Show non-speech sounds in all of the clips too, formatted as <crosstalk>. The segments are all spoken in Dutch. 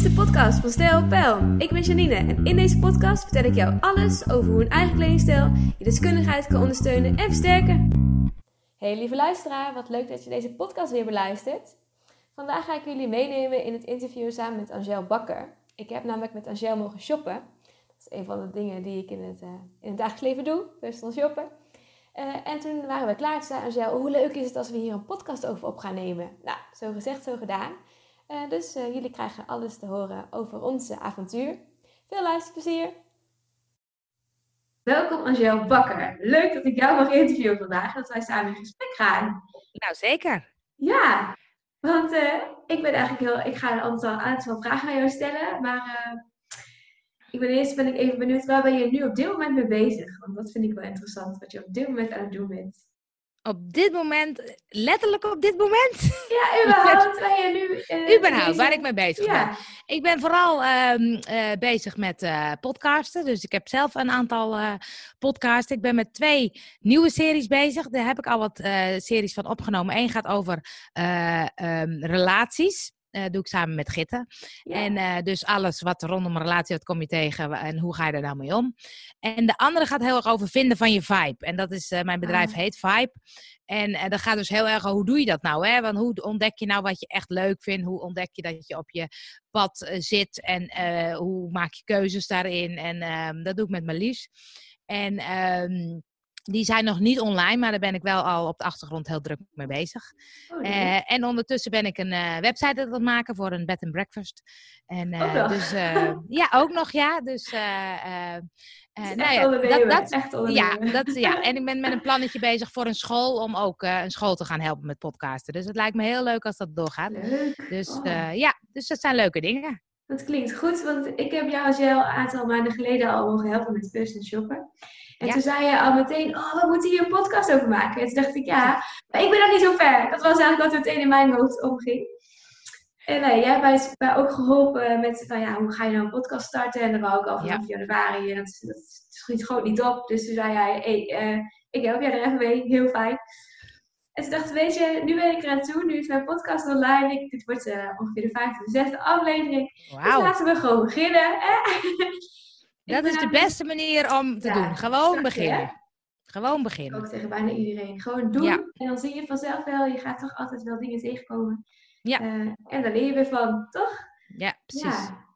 is de podcast van Stijl Pijl. Ik ben Janine en in deze podcast vertel ik jou alles over hoe een eigen kledingstijl je deskundigheid kan ondersteunen en versterken. Hey lieve luisteraar, wat leuk dat je deze podcast weer beluistert. Vandaag ga ik jullie meenemen in het interview samen met Angel Bakker. Ik heb namelijk met Angel mogen shoppen. Dat is een van de dingen die ik in het, uh, in het dagelijks leven doe, personal shoppen. Uh, en toen waren we klaar. Toen zei Angel, hoe leuk is het als we hier een podcast over op gaan nemen? Nou, zo gezegd, zo gedaan. Uh, dus uh, jullie krijgen alles te horen over onze avontuur. Veel luisterplezier! Welkom Angel Bakker. Leuk dat ik jou mag interviewen vandaag. Dat wij samen in gesprek gaan. Nou, zeker. Ja, want uh, ik ben eigenlijk heel... Ik ga een aantal, aantal vragen aan jou stellen. Maar ik ben eerst ben ik even benieuwd, waar ben je nu op dit moment mee bezig? Want dat vind ik wel interessant, wat je op dit moment aan het doen bent op dit moment, letterlijk op dit moment? Ja, <laughs> überhaupt waar je nu... Uh, <laughs> überhaupt, waar ik mee bezig ben. Ik ben vooral uh, uh, bezig met uh, podcasten. Dus ik heb zelf een aantal podcasts. Ik ben met twee nieuwe series bezig. Daar heb ik al wat series van opgenomen. Eén gaat over um, relaties. Uh, doe ik samen met Gitten. En uh, dus alles wat rondom een relatie, wat kom je tegen en hoe ga je er nou mee om. En de andere gaat heel erg over vinden van je vibe. En dat is, uh, mijn bedrijf ah. heet Vibe. En dat gaat dus heel erg over hoe doe je dat nou? Hè? Want hoe ontdek je nou wat je echt leuk vindt? Hoe ontdek je dat je op je pad zit? En hoe maak je keuzes daarin? En ehm, dat doe ik met Marlies. En... Um, die zijn nog niet online, maar daar ben ik wel al op de achtergrond heel druk mee bezig. Oh, uh, en ondertussen ben ik een uh, website aan het maken voor een bed and breakfast. En, uh, dus <laughs> ja, ook nog ja. Dus nou ja, dat, dat, echt ja, dat, ja, <laughs> en ik ben met een plannetje bezig voor een school om ook een school te gaan helpen met podcasten. Dus het lijkt me heel leuk als dat doorgaat. Leuk. Dus oh. ja, dus dat zijn leuke dingen. Dat klinkt goed, want ik heb jou als jij al een aantal maanden geleden al mogen helpen met personal shoppen. En toen zei je al meteen, oh, we moeten hier een podcast over maken. En toen dacht ik, ja, maar ik ben nog niet zo ver. Dat was eigenlijk wat meteen in mijn hoofd omging. En nee, jij hebt mij ook geholpen met, van ja, hoe ga je nou een podcast starten? En dan wou ik al vanaf ja. januari. En dat, dat schiet gewoon niet op. Dus toen zei jij, hey, uh, ik help jij er even mee. Heel fijn. En toen dacht weet je, nu ben ik eraan toe. Nu is mijn podcast online. Ik, dit wordt uh, ongeveer de vijfde, zesde aflevering. Wow. Dus laten we gewoon beginnen. <laughs> Dat is de beste manier om te doen. Gewoon beginnen. Gewoon beginnen. Ook tegen bijna iedereen. Gewoon doen. En dan zie je vanzelf wel, je gaat toch altijd wel dingen tegenkomen. Ja. Uh, en daar leer je weer van, toch? Ja, precies. Ja.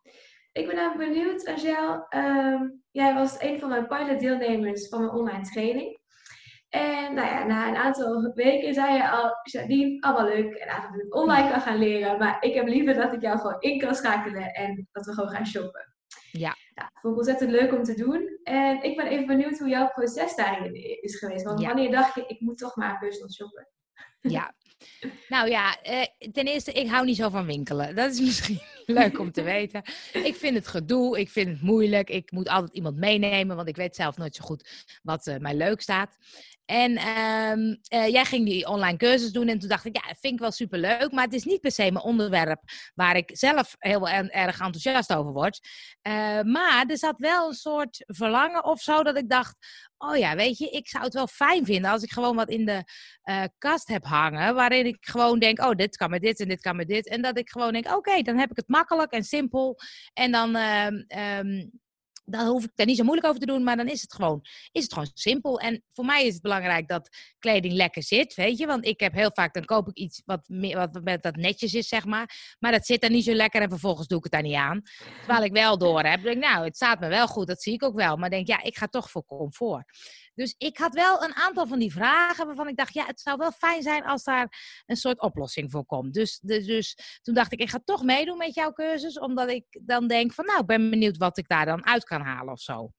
Ik ben namelijk benieuwd, Angel. Um, jij was een van mijn pilot deelnemers van mijn online training. En nou ja, na een aantal weken zei je al, Jadine, allemaal leuk en eigenlijk dat ik online kan gaan leren. Maar ik heb liever dat ik jou gewoon in kan schakelen en dat we gewoon gaan shoppen. Ja. Nou, vond ik ontzettend leuk om te doen. En ik ben even benieuwd hoe jouw proces daarin is geweest. Want wanneer dacht je, ik moet toch maar personal shoppen? Ja. Nou ja, eh, ten eerste, ik hou niet zo van winkelen. Dat is <laughs> misschien leuk om te weten. Ik vind het gedoe, ik vind het moeilijk. Ik moet altijd iemand meenemen, want ik weet zelf nooit zo goed wat uh, mij leuk staat. En um, uh, jij ging die online cursus doen en toen dacht ik, ja, dat vind ik wel superleuk, maar het is niet per se mijn onderwerp waar ik zelf heel erg enthousiast over word. Maar er zat wel een soort verlangen of zo dat ik dacht, oh ja, weet je, ik zou het wel fijn vinden als ik gewoon wat in de uh, kast heb hangen, waarin ik gewoon denk, oh, dit kan met dit en dit kan met dit. En dat ik gewoon denk, oké, dan heb ik het makkelijk en simpel. En dan... Um, dan hoef ik daar niet zo moeilijk over te doen, maar dan is het gewoon, is het gewoon simpel. En voor mij is het belangrijk dat kleding lekker zit, weet je. Want ik heb heel vaak, dan koop ik iets wat, meer, wat, wat dat netjes is, zeg maar. Maar dat zit dan niet zo lekker en vervolgens doe ik het daar niet aan. Terwijl ik wel door heb. denk nou, het staat me wel goed, dat zie ik ook wel. Maar denk, ja, ik ga toch voor comfort. Dus ik had wel een aantal van die vragen waarvan ik dacht, ja, het zou wel fijn zijn als daar een soort oplossing voor komt. Dus, dus, dus toen dacht ik, ik ga toch meedoen met jouw cursus, omdat ik dan denk van, nou, ik ben benieuwd wat ik daar dan uit kan halen of zo.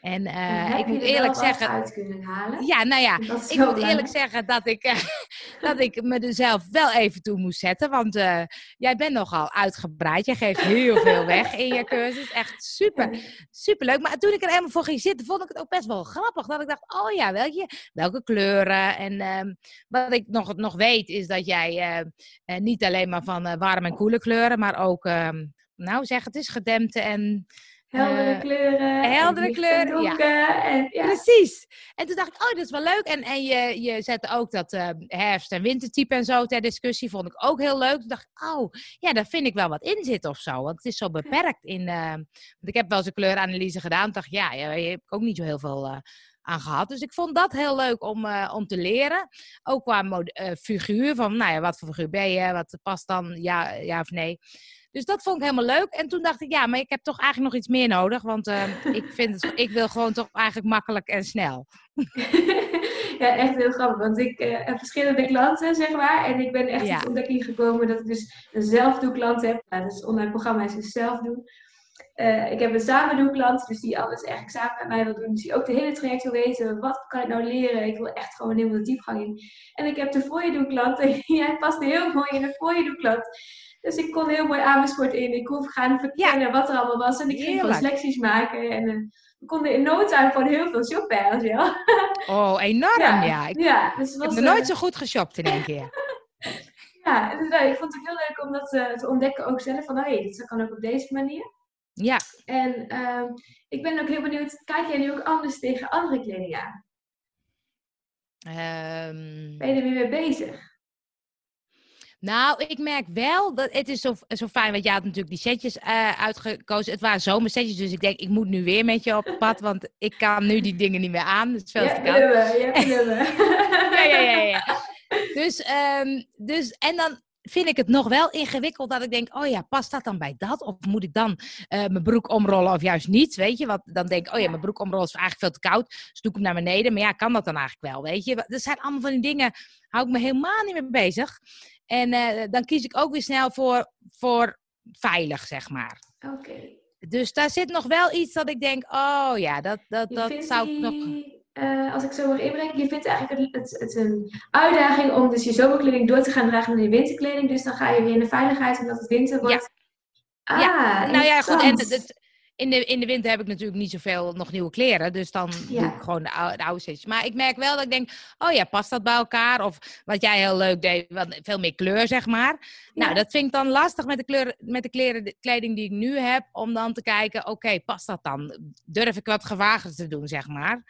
En uh, ik moet eerlijk zeggen. Uit kunnen halen? Ja, nou ja, ik moet eerlijk zeggen dat ik, uh, <laughs> dat ik me er zelf wel even toe moest zetten. Want uh, jij bent nogal uitgebreid. Je geeft heel veel weg in je cursus. Echt super, super leuk. Maar toen ik er helemaal voor ging zitten, vond ik het ook best wel grappig. Dat ik dacht, oh ja, welke, welke kleuren. En um, wat ik nog, nog weet is dat jij uh, niet alleen maar van uh, warme en koele kleuren, maar ook, um, nou zeg het is gedempte en Heldere kleuren. Heldere kleuren, ja. En, ja. Precies. En toen dacht ik, oh, dat is wel leuk. En, en je, je zette ook dat uh, herfst- en wintertype en zo ter discussie. Vond ik ook heel leuk. Toen dacht ik, oh, ja, daar vind ik wel wat in zit of zo. Want het is zo beperkt in... Uh, want ik heb wel eens een kleuranalyse gedaan. Toen dacht ik, ja, je hebt ook niet zo heel veel... Aan gehad. Dus ik vond dat heel leuk om, uh, om te leren. Ook qua uh, figuur, van nou ja, wat voor figuur ben je, wat past dan, ja, ja of nee. Dus dat vond ik helemaal leuk. En toen dacht ik, ja, maar ik heb toch eigenlijk nog iets meer nodig. Want uh, <laughs> ik, vind het, ik wil gewoon toch eigenlijk makkelijk en snel. <laughs> ja, echt heel grappig. Want ik uh, heb verschillende klanten, zeg maar. En ik ben echt ja. tot ontdekking gekomen dat ik dus een zelfdoe-klant heb. Nou, dat is online programma is dus zelf doen. Uh, ik heb een samen klant, dus die alles eigenlijk samen met mij wil doen. Dus die ook de hele traject wil weten. Wat kan ik nou leren? Ik wil echt gewoon helemaal de diepgang in. En ik heb de voor je klant. En <laughs> jij past heel mooi in de voor je klant. Dus ik kon heel mooi Amersfoort in. Ik kon gaan vertellen wat er allemaal was. En ik ging gewoon selecties maken. En uh, we konden in no time gewoon heel veel shoppen. Ja. <laughs> Oh, enorm ja. ja. Ik, ja, dus was, ik heb nooit zo goed geshopt in één keer. <laughs> ja, ik vond het heel leuk om dat te ontdekken ook zelf. Van, hé, hey, dat kan ook op deze manier. Ja. En uh, ik ben ook heel benieuwd, kijk jij nu ook anders tegen andere kleding aan? Um... Ben je er weer mee bezig? Nou, ik merk wel dat het is zo, zo fijn, want je had natuurlijk die setjes uh, uitgekozen. Het waren zomersetjes, dus ik denk, ik moet nu weer met je op pad, <laughs> want ik kan nu die dingen niet meer aan. Het is veel te koud. <laughs> Ja, ja, ja, ja. <laughs> Dus, um, dus, en dan vind ik het nog wel ingewikkeld dat ik denk, oh ja, past dat dan bij dat? Of moet ik dan uh, mijn broek omrollen of juist niet, weet je? Want dan denk ik, oh ja, mijn broek omrollen is eigenlijk veel te koud. Dus doe ik hem naar beneden. Maar ja, kan dat dan eigenlijk wel, weet je? Dat zijn allemaal van die dingen, hou ik me helemaal niet mee bezig. En uh, dan kies ik ook weer snel voor, voor veilig, zeg maar. Oké. Dus daar zit nog wel iets dat ik denk, oh ja, dat, dat, dat zou ik nog... Uh, als ik zo mag inbrengen, je vindt eigenlijk het, het, een uitdaging om dus je zomerkleding door te gaan dragen naar je winterkleding. Dus dan ga je weer in de veiligheid omdat het winter wordt. Ja, ah, ja. nou ja, goed. En het, in de, in de winter heb ik natuurlijk niet zoveel nog nieuwe kleren. Dus dan doe ik gewoon de, oude, de oude Maar ik merk wel dat ik denk, oh ja, past dat bij elkaar? Of wat jij heel leuk deed, wat, veel meer kleur, zeg maar. Nou, dat vind ik dan lastig met de, kleur, met de, kleren, de kleding die ik nu heb. Om dan te kijken, oké, past dat dan? Durf ik wat gewaagder te doen, zeg maar.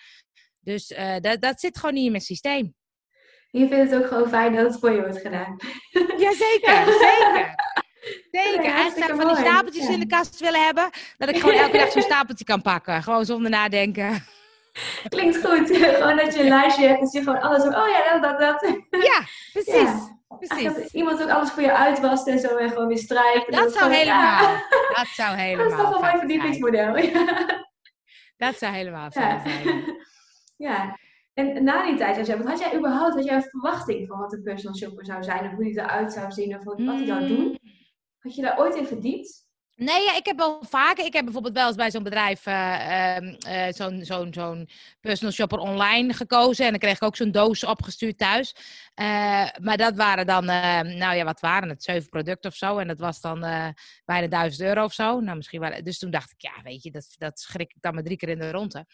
Dus uh, dat, dat zit gewoon niet in mijn systeem. Je vindt het ook gewoon fijn dat het voor je wordt gedaan. <laughs> Jazeker, zeker. Zeker. Ja, Eigenlijk zou ik van die stapeltjes in de kast willen hebben. Dat ik gewoon elke dag zo'n stapeltje kan pakken. Gewoon zonder nadenken. <laughs> Klinkt goed. gewoon dat je een lijstje hebt. Dus je gewoon alles... Oh ja, dat, dat, dat. Ja, precies. Precies. Dat iemand ook alles voor je uitwast en zo en gewoon weer strijkt. Dat, zou helemaal. <laughs> Dat zou helemaal. Dat is toch wel mijn verdiepingsmodel. Dat zou helemaal fijn zijn. Ja. En na die tijd, jij, had jij überhaupt had jij een verwachting van wat een personal shopper zou zijn? Of hoe hij eruit zou zien? Of wat hij zou doen? Mm. Had je daar ooit in verdiept? Nee, ja, ik heb wel vaker. Ik heb bijvoorbeeld wel eens bij zo'n bedrijf uh, uh, zo'n zo'n zo'n personal shopper online gekozen. En dan kreeg ik ook zo'n doos opgestuurd thuis. Uh, maar dat waren dan, nou ja, wat waren het? Zeven producten of zo. En dat was dan bijna duizend euro of zo. Nou, misschien waren, dus toen dacht ik, ja, weet je, dat, dat schrik ik dan maar drie keer in de ronde.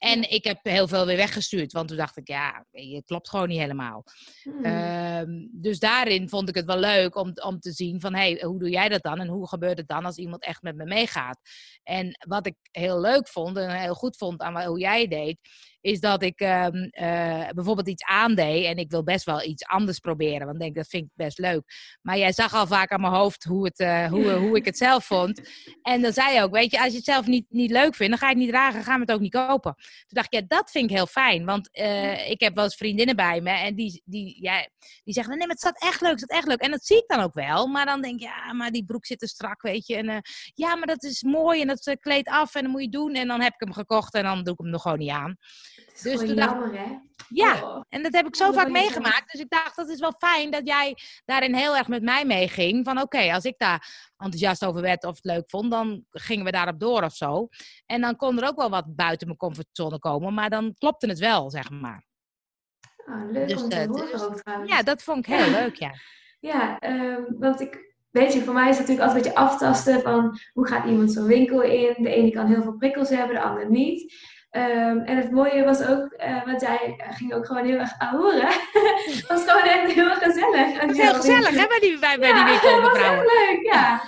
En ik heb heel veel weer weggestuurd, want toen dacht ik, ja, het klopt gewoon niet helemaal. Hmm. Ehm, dus daarin vond ik het wel leuk om, om te zien van, hey, hoe doe jij dat dan? En hoe gebeurt het dan als iemand echt met me meegaat? En wat ik heel leuk vond en heel goed vond aan hoe jij deed, is dat ik um, uh, bijvoorbeeld iets aandeed en ik wil best wel iets anders proberen, want ik denk dat vind ik best leuk. Maar jij zag al vaak aan mijn hoofd hoe, het, uh, hoe, hoe ik het zelf vond. En dan zei je ook, weet je, als je het zelf niet, niet leuk vindt, dan ga je het niet dragen, gaan we het ook niet kopen. Toen dacht ik, ja, dat vind ik heel fijn, want uh, ik heb wel eens vriendinnen bij me en die, die, ja, die zeggen, nee, maar het staat echt leuk, het staat echt leuk. En dat zie ik dan ook wel, maar dan denk ik, ja, maar die broek zit te strak, weet je. En ja, maar dat is mooi en dat kleedt af en dan moet je doen. En dan heb ik hem gekocht en dan doe ik hem nog gewoon niet aan. Dus toen jammer, hè? Ja, oh. en dat heb ik zo oh, vaak meegemaakt. Dus ik dacht, dat is wel fijn dat jij daarin heel erg met mij meeging. Van oké, als ik daar enthousiast over werd of het leuk vond, dan gingen we daarop door of zo. En dan kon er ook wel wat buiten mijn comfortzone komen, maar dan klopte het wel, zeg maar. Oh, leuk dus, om te horen dus, ook Ja, dat vond ik heel leuk, ja. Ja, um, want ik, weet je, voor mij is het natuurlijk altijd een beetje aftasten van hoe gaat iemand zo'n winkel in. De ene kan heel veel prikkels hebben, de andere niet. Um, en het mooie was ook, uh, want jij ging ook gewoon heel erg ahoeren. <laughs> het was gewoon echt heel gezellig. Het was heel gezellig, hè, bij die, bij, bij die winkel, dat was echt leuk, ja.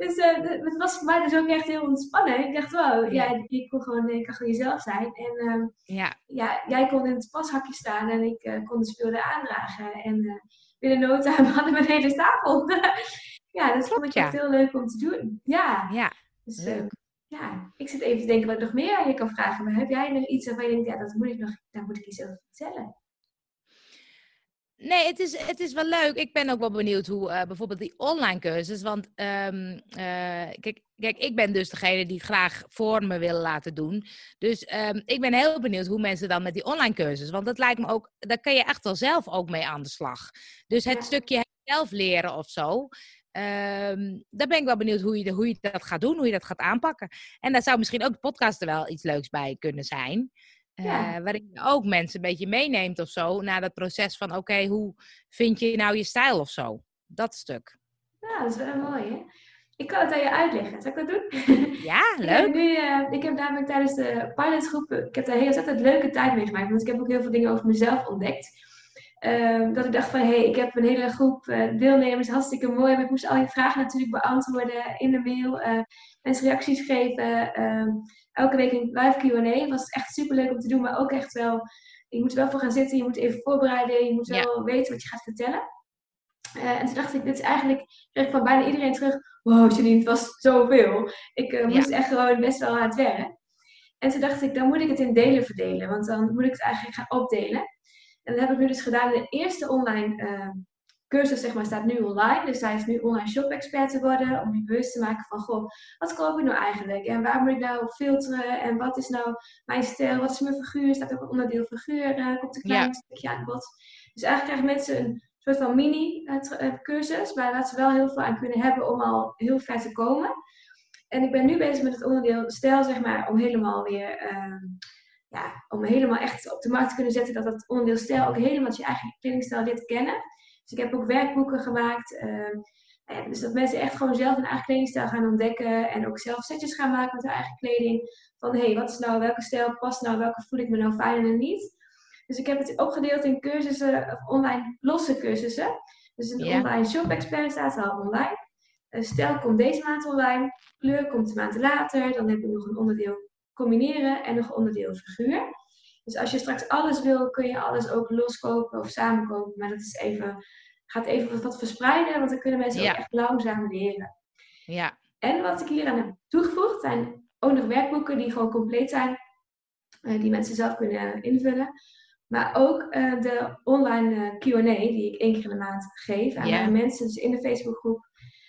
Dus uh, het was voor mij dus ook echt heel ontspannen. Ik dacht, wow, ja, je kon gewoon, ik kan gewoon jezelf zijn. En uh, ja. ja, jij kon in het pashakje staan en ik uh, kon de spullen aandragen. En binnen no time <laughs> hadden we een hele tafel. <laughs> ja, dat vond ik echt heel leuk om te doen. Ja, ja. Dus, ja, ik zit even te denken wat ik nog meer aan je kan vragen. Maar heb jij nog iets waarvan je denkt, ja, dat moet ik nog, daar moet ik iets over vertellen? Nee, het is, het is wel leuk. Ik ben ook wel benieuwd hoe uh, bijvoorbeeld die online cursus. Want um, uh, kijk, kijk, ik ben dus degene die het graag voor me wil laten doen. Dus um, ik ben heel benieuwd hoe mensen dan met die online cursus. Want dat lijkt me ook, daar kan je echt wel zelf ook mee aan de slag. Dus het ja. stukje zelf leren of zo. Um, daar ben ik wel benieuwd hoe je, hoe je dat gaat doen, hoe je dat gaat aanpakken. En daar zou misschien ook de podcast er wel iets leuks bij kunnen zijn. Ja. Uh, waarin je ook mensen een beetje meeneemt of zo. Naar dat proces van oké, hoe vind je nou je stijl of zo? Dat stuk. Ja, dat is wel mooi hè. Ik kan het aan je uitleggen. Zal ik dat doen? Ja, leuk. <laughs> ik, heb nu, uh, ik heb namelijk tijdens de pilotgroep, ik heb daar heel ontzettend leuke tijd mee gemaakt. Want ik heb ook heel veel dingen over mezelf ontdekt. Uh, dat ik dacht van, hé, hey, ik heb een hele groep uh, deelnemers, hartstikke mooi. Maar ik moest al je vragen natuurlijk beantwoorden in de mail. mensen reacties geven. Ehm, elke week een live Q&A. was echt super leuk om te doen, maar ook echt wel... Je moet er wel voor gaan zitten, je moet even voorbereiden, je moet wel weten wat je gaat vertellen. Uh, en toen dacht ik, dit is eigenlijk, kreeg ik van bijna iedereen terug, wow Janine, het was zoveel. Ik uh, moest ja. echt gewoon best wel aan het werk. En toen dacht ik, dan moet ik het in delen verdelen, want dan moet ik het eigenlijk gaan opdelen. En dat heb ik nu dus gedaan in de eerste online uh, cursus zeg maar, staat nu online. Dus hij is nu online shop-expert te worden. Om je bewust te maken van, goh, wat koop ik nou eigenlijk? En waar moet ik nou op filteren? En wat is nou mijn stijl? Wat is mijn figuur? Staat ook een onderdeel figuur. Uh, komt een klein ja. stukje aan bod. Dus eigenlijk krijgen mensen een soort van mini-cursus. waar ze wel heel veel aan kunnen hebben om al heel ver te komen. En ik ben nu bezig met het onderdeel stijl, zeg maar, om helemaal weer... Uh, ja, om helemaal echt op de markt te kunnen zetten dat dat onderdeel stijl ook helemaal je eigen kledingstijl leert kennen. Dus ik heb ook werkboeken gemaakt. Uh, ja, dus dat mensen echt gewoon zelf hun eigen kledingstijl gaan ontdekken. En ook zelf setjes gaan maken met hun eigen kleding. Van hé, hey, wat is nou, welke stijl past nou, welke voel ik me nou fijn en niet. Dus ik heb het opgedeeld in cursussen, of online losse cursussen. Dus een yeah. online shop expert staat al online. Uh, stijl komt deze maand online. Kleur komt een maand later. Dan heb ik nog een onderdeel combineren en nog een onderdeel figuur. Dus als je straks alles wil, kun je alles ook loskopen of samenkopen. Maar dat is even, gaat even wat verspreiden, want dan kunnen mensen ja. ook echt langzaam leren. Ja. En wat ik hier aan heb toegevoegd, zijn ook nog werkboeken die gewoon compleet zijn. Uh, die mensen zelf kunnen invullen. Maar ook uh, de online uh, Q&A die ik één keer in de maand geef aan yeah. mensen dus in de Facebookgroep.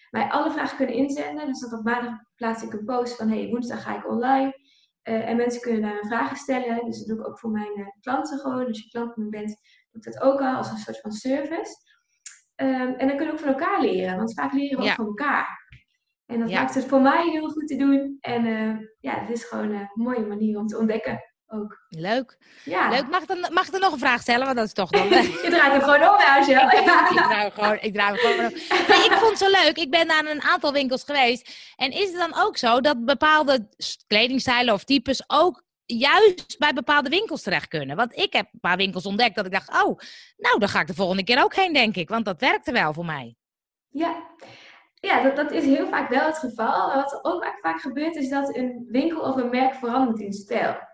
Mij alle vragen kunnen inzenden. Dus dat op maandag plaats ik een post van hey, woensdag ga ik online. Uh, en mensen kunnen daar vragen stellen. Dus dat doe ik ook voor mijn uh, klanten gewoon. Als je klant bent, doe ik dat ook al als een soort van service. Um, en dan kunnen we ook van elkaar leren. Want vaak leren we ja. ook van elkaar. En dat ja. maakt het voor mij heel goed te doen. En uh, ja, het is gewoon een mooie manier om te ontdekken. Ook. Leuk. Ja. Leuk. Mag, ik er, mag ik er nog een vraag stellen? Want dat is toch wel <laughs> Je draait hem gewoon om, Angel. Ja. <laughs> ik, draai gewoon, ik draai hem gewoon om. Nee, ik vond het zo leuk. Ik ben naar een aantal winkels geweest. En is het dan ook zo dat bepaalde kledingstijlen of types ook juist bij bepaalde winkels terecht kunnen? Want ik heb een paar winkels ontdekt dat ik dacht, oh, nou, dan ga ik de volgende keer ook heen, denk ik. Want dat werkte wel voor mij. Ja, ja, dat, dat is heel vaak wel het geval. Wat ook vaak gebeurt, is dat een winkel of een merk verandert in stijl.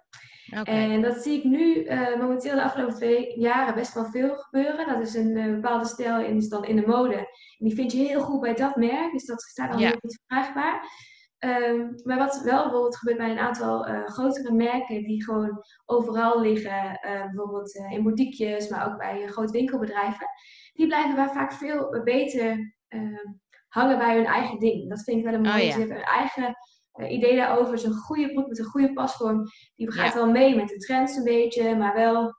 Okay. En dat zie ik nu uh, momenteel de afgelopen twee jaren best wel veel gebeuren. Dat is een uh, bepaalde stijl in, is dan in de mode. En die vind je heel goed bij dat merk, dus dat staat dan ja. heel goed verkrijgbaar. Um, maar wat wel bijvoorbeeld gebeurt bij een aantal uh, grotere merken die gewoon overal liggen, bijvoorbeeld in boutiquejes, maar ook bij grote winkelbedrijven, die blijven waar vaak veel beter ehm, hangen bij hun eigen ding. Dat vind ik wel een mooie. Oh, ja. Ze hebben hun eigen idee daarover is een goede broek met een goede pasvorm. Die gaat ja. wel mee met de trends een beetje, maar wel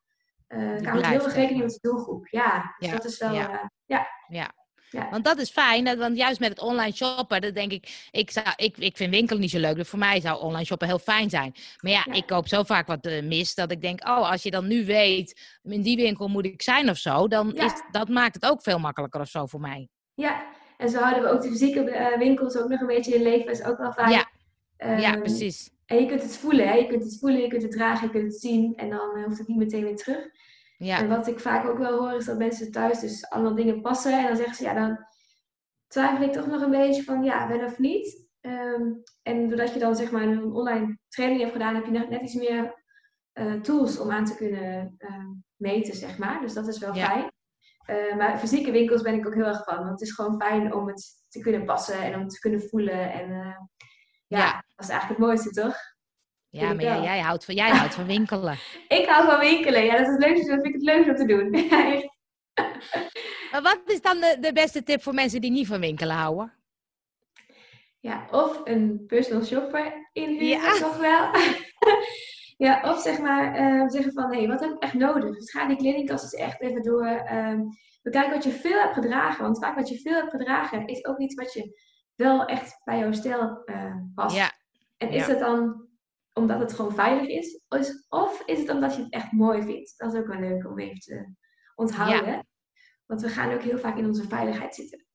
uh, houdt heel erg rekening met de doelgroep. Ja, dus ja. dat is wel. Ja. Uh, ja. ja. Ja. Want dat is fijn, want juist met het online shoppen, dat denk ik, ik, zou, ik, ik vind winkelen niet zo leuk. Dus voor mij zou online shoppen heel fijn zijn. Maar ja, ja. ik koop zo vaak wat uh, mis, dat ik denk, oh, als je dan nu weet, in die winkel moet ik zijn of zo, dan ja. is, dat maakt het ook veel makkelijker of zo voor mij. Ja, en zo houden we ook de fysieke winkels ook nog een beetje in leven, is ook wel fijn. Ja, Um, ja, precies. En je kunt het voelen, hè? je kunt het voelen, je kunt het dragen, je kunt het zien en dan uh, hoeft het niet meteen weer terug. Ja. En wat ik vaak ook wel hoor is dat mensen thuis dus allemaal dingen passen en dan zeggen ze ja, dan twijfel ik toch nog een beetje van ja, wel of niet. Ehm, en doordat je dan zeg maar een online training hebt gedaan, heb je net, net iets meer eh, tools om aan te kunnen ehm, meten, zeg maar. Dus dat is wel fijn. Uh, maar fysieke winkels ben ik ook heel erg van. Want het is gewoon fijn om het te kunnen passen en om het te kunnen voelen. En ja, ja, dat is eigenlijk het mooiste, toch? Ja, maar jij, jij, houdt van, jij houdt van winkelen. <laughs> ik hou van winkelen. Ja, dat, is het leukste, dat vind ik het leukste om te doen. <laughs> <laughs> maar wat is dan de, de beste tip voor mensen die niet van winkelen houden? Ja, of een personal shopper inhuren ja. toch wel. ja, of zeg maar uh, zeggen van, hé, hey, wat heb ik echt nodig? Dus ga die kledingkast eens echt even door. Um, bekijk wat je veel hebt gedragen. Want vaak wat je veel hebt gedragen is ook iets wat je wel echt bij jouw stijl uh, past. Ja. En is het dan omdat het gewoon veilig is? Of is het omdat je het echt mooi vindt? Dat is ook wel leuk om even te onthouden. Want we gaan ook heel vaak in onze veiligheid zitten.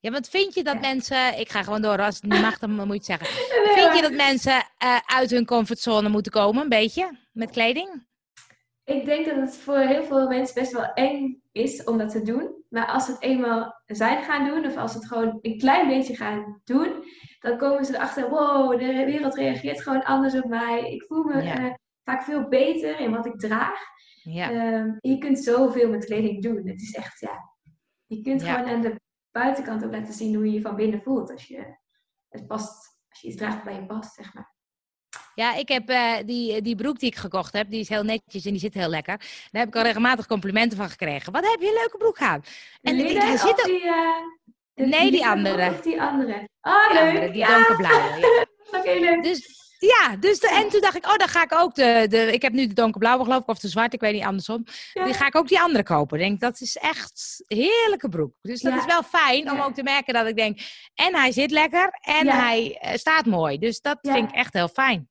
Ja, want vind je dat mensen, ik ga gewoon door, als het niet mag, dan moet je het zeggen. <laughs> vind je dat mensen uh, uit hun comfortzone moeten komen, een beetje, met kleding? Ik denk dat het voor heel veel mensen best wel eng is om dat te doen. Maar als ze het eenmaal zijn gaan doen, of als ze het gewoon een klein beetje gaan doen, dan komen ze erachter, wow, de wereld reageert gewoon anders op mij. Ik voel me uh, vaak veel beter in wat ik draag. Ja. Um, je kunt zoveel met kleding doen. Het is echt, ja, je kunt gewoon aan de buitenkant ook laten zien hoe je je van binnen voelt. Als je het past, als je iets draagt bij je past, zeg maar. Ja, ik heb uh, die, die broek die ik gekocht heb, die is heel netjes en die zit heel lekker. Daar heb ik al regelmatig complimenten van gekregen. Wat heb je een leuke broek aan? En hij zit die, uh, Nee, die, die andere. Of die andere. Oh, die leuk. Andere, die donkerblauwe. Ja. <laughs> Oké, leuk. Dus ja, dus de, en toen dacht ik, oh, dan ga ik ook de, de ik heb nu de donkerblauwe geloof ik, of de zwarte, ik weet niet, andersom. Die ga ik ook die andere kopen. Ik denk, dat is echt een heerlijke broek. Dus dat is wel fijn om ook te merken dat ik denk, en hij zit lekker en hij eh, staat mooi. Dus dat vind ik echt heel fijn.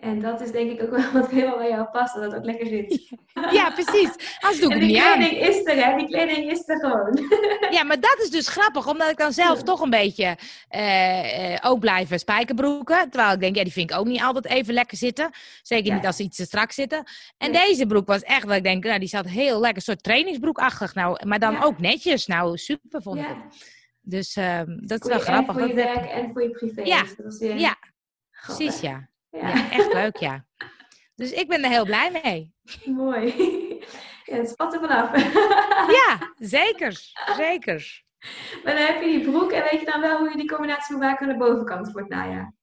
En dat is denk ik ook wel <laughs> wat helemaal bij jou past, dat het ook lekker zit. <laughs> Ja, precies. Als doe ik aan. Die kleding is er, hè? Die kleding is er gewoon. <laughs> Ja, maar dat is dus grappig, omdat ik dan zelf toch een beetje uh, ook blijven spijkerbroeken. Terwijl ik denk, ja, die vind ik ook niet altijd even lekker zitten. Zeker niet als ze iets te strak zitten. En deze broek was echt, dat ik denk, nou, die zat heel lekker, een soort trainingsbroekachtig. Nou, maar dan ook netjes. Nou, super vond ik het. Dus uh, dat is wel grappig. voor je werk en voor je privé. Ja, dus ja. precies, ja. Ja. echt leuk, ja. Dus ik ben er heel blij mee. Mooi. Ja, het spat er vanaf. Ja, zeker. Zeker. Maar dan heb je die broek en weet je dan wel hoe je die combinatie moet maken aan de bovenkant voor het najaar?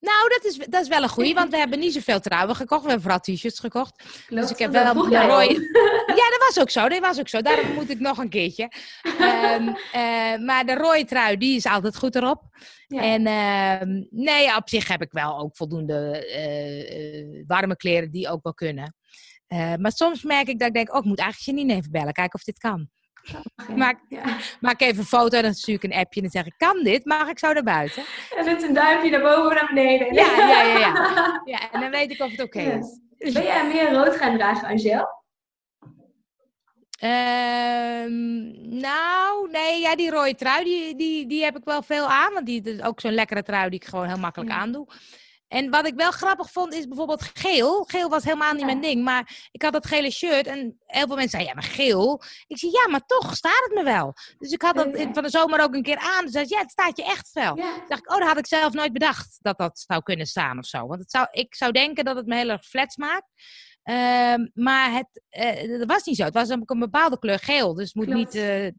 Nou, dat is, dat is wel een goeie, <laughs> want we hebben niet zoveel trouwen gekocht. We hebben vooral t-shirts gekocht. dus ik heb wel een rode... <laughs> Ja, dat was ook zo. Dat was ook zo. Daarom moet ik nog een keertje. Um, <laughs> maar de rode trui, die is altijd goed erop. En uh, nee, op zich heb ik wel ook voldoende uh, warme kleren die ook wel kunnen. Maar soms merk ik dat ik denk, oh, ik moet eigenlijk Janine even bellen, kijken of dit kan. Maak, <laughs> maak even een foto en dan stuur ik een appje en dan zeg ik, kan dit? Mag ik zo naar buiten? En zet een duimpje naar boven of naar beneden. Ja, ja, ja. ja. <laughs> ja en dan weet ik of het oké is. Ben jij meer rood gaan dragen, Angel? Um, nou, nee, ja, die rode trui, die, die, die heb ik wel veel aan. Want die is ook zo'n lekkere trui die ik gewoon heel makkelijk aandoe. En wat ik wel grappig vond, is bijvoorbeeld geel. Geel was helemaal niet mijn ding. Maar ik had dat gele shirt en heel veel mensen zeiden, ja, maar geel. Ik zei, ja, maar toch staat het me wel. Dus ik had dat van de zomer ook een keer aan. Dus zei, ja, het staat je echt wel. Ja. dacht ik, oh, dat had ik zelf nooit bedacht dat dat zou kunnen staan of zo. Want het zou, ik zou denken dat het me heel erg flats maakt. Ehm, maar het, uh, dat was niet zo. Het was een bepaalde kleur geel. Dus, moet niet, uh,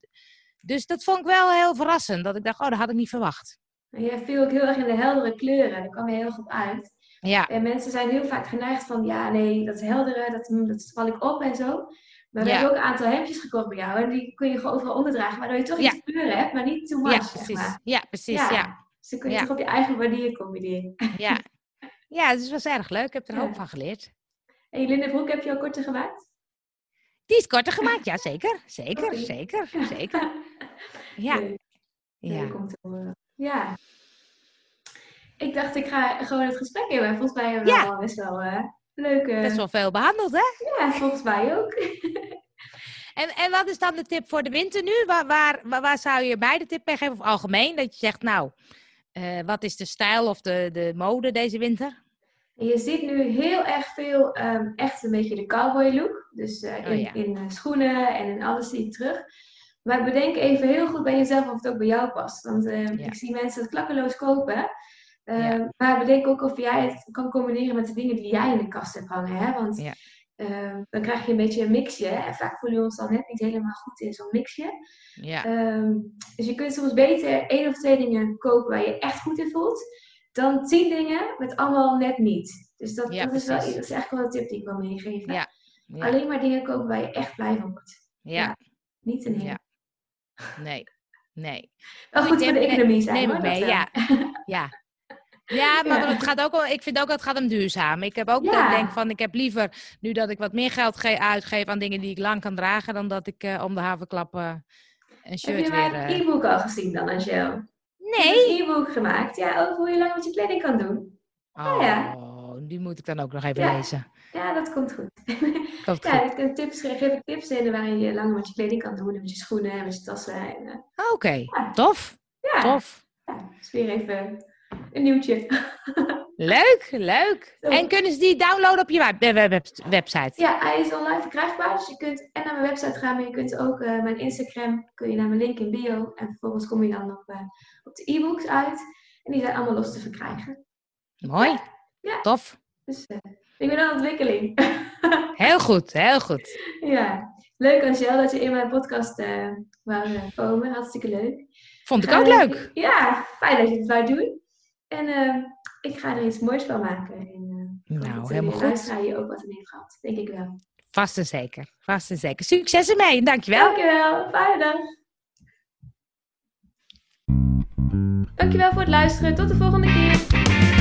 dus dat vond ik wel heel verrassend. Dat ik dacht, oh, dat had ik niet verwacht. Jij viel ook heel erg in de heldere kleuren. Daar kwam je heel goed uit. Ja. En mensen zijn heel vaak geneigd van, ja, nee, dat heldere, dat, dat val ik op en zo. Maar we hebben ook een aantal hemdjes gekocht bij jou. En die kun je gewoon overal onderdragen. Waardoor je toch iets kleuren hebt, maar niet too much, ja, precies. Zeg maar. Ja, precies, ja. ja. Dus dan kun je toch op je eigen manier combineren. Ja. ja, dus het was erg leuk. Ik heb er een hoop van geleerd. En Jelinde Broek, heb je al korter gemaakt? Die is korter gemaakt, ja zeker. Zeker, zeker, zeker. <laughs> Ja. Leuk. Ja. Ja. Ik dacht, ik ga gewoon het gesprek in. Volgens mij hebben we ja. al best wel uh, leuke... Best wel veel behandeld, hè? Ja, volgens mij ook. <laughs> en, en wat is dan de tip voor de winter nu? Waar, waar, waar, zou je bij de tip mee geven? Of algemeen? Dat je zegt, nou, uh, wat is de stijl of de, de mode deze winter? Je ziet nu heel erg veel um, echt een beetje de cowboy look. Dus uh, in, oh, ja. in uh, schoenen en in alles zie je terug. Maar bedenk even heel goed bij jezelf of het ook bij jou past. Want eh, Ja. ik zie mensen het klakkeloos kopen. Eh, Ja. Maar bedenk ook of jij het kan combineren met de dingen die jij in de kast hebt hangen. Hè? Want Ja. eh, dan krijg je een beetje een mixje. En vaak voelen we ons dan net niet helemaal goed in zo'n mixje. Ja, Ehm, dus je kunt soms beter één of twee dingen kopen waar je echt goed in voelt. Dan tien dingen met allemaal net niet. Dus dat, is, wel, precies. dat is echt wel een tip die ik wil meegeven. Alleen maar dingen kopen waar je echt blij van wordt. ja, Niet een hele. Nee, nee. Wel goed voor de Neem- economie zijn Neem ik mee, wel. ja. <laughs> Ja. Ja, maar Ja. het gaat ook ik vind ook dat het gaat om duurzaam. Ik heb ook dat Ja. ik denk van, ik heb liever nu dat ik wat meer geld ge- uitgeef aan dingen die ik lang kan dragen, dan dat ik eh, om de havenklap eh, een Heb shirt je weer... eh, e-book al gezien dan, Angel? Nee! Heb een e-book gemaakt, ja, over hoe je lang met je kleding kan doen. Oh, ja. die moet ik dan ook nog even Ja. lezen. Ja, dat komt goed. <laughs> Komt ja, goed. ik tips, geef ik tips in waarin je langer met je kleding kan doen. En met je schoenen en met je tassen. En, eh, Oké, Ja. tof, ja, tof. ja, dus weer even een nieuwtje. <laughs> Leuk, leuk. Zo. En kunnen ze die downloaden op je web- web- web- website? Ja, hij is online verkrijgbaar. Dus je kunt en naar mijn website gaan, maar je kunt ook eh, mijn Instagram, kun je naar mijn link in bio. En vervolgens kom je dan op, eh, op de e-books uit. En die zijn allemaal los te verkrijgen. Mooi, Ja. tof. Dus eh, ik ben aan ontwikkeling. <laughs> Heel goed, heel goed. ja, leuk Angel dat je in mijn podcast eh wou eh, komen. Hartstikke leuk. Vond ik Ga ook leuk. Ja, fijn dat je het wou doen. En eh, ik ga er iets moois van maken. En, Nou, helemaal goed. luisteraar hier ook wat aan heeft gehad. Denk ik wel. Vast en zeker, vast en zeker. Succes ermee, dankjewel. Dankjewel, fijne dag. Dankjewel voor het luisteren. Tot de volgende keer.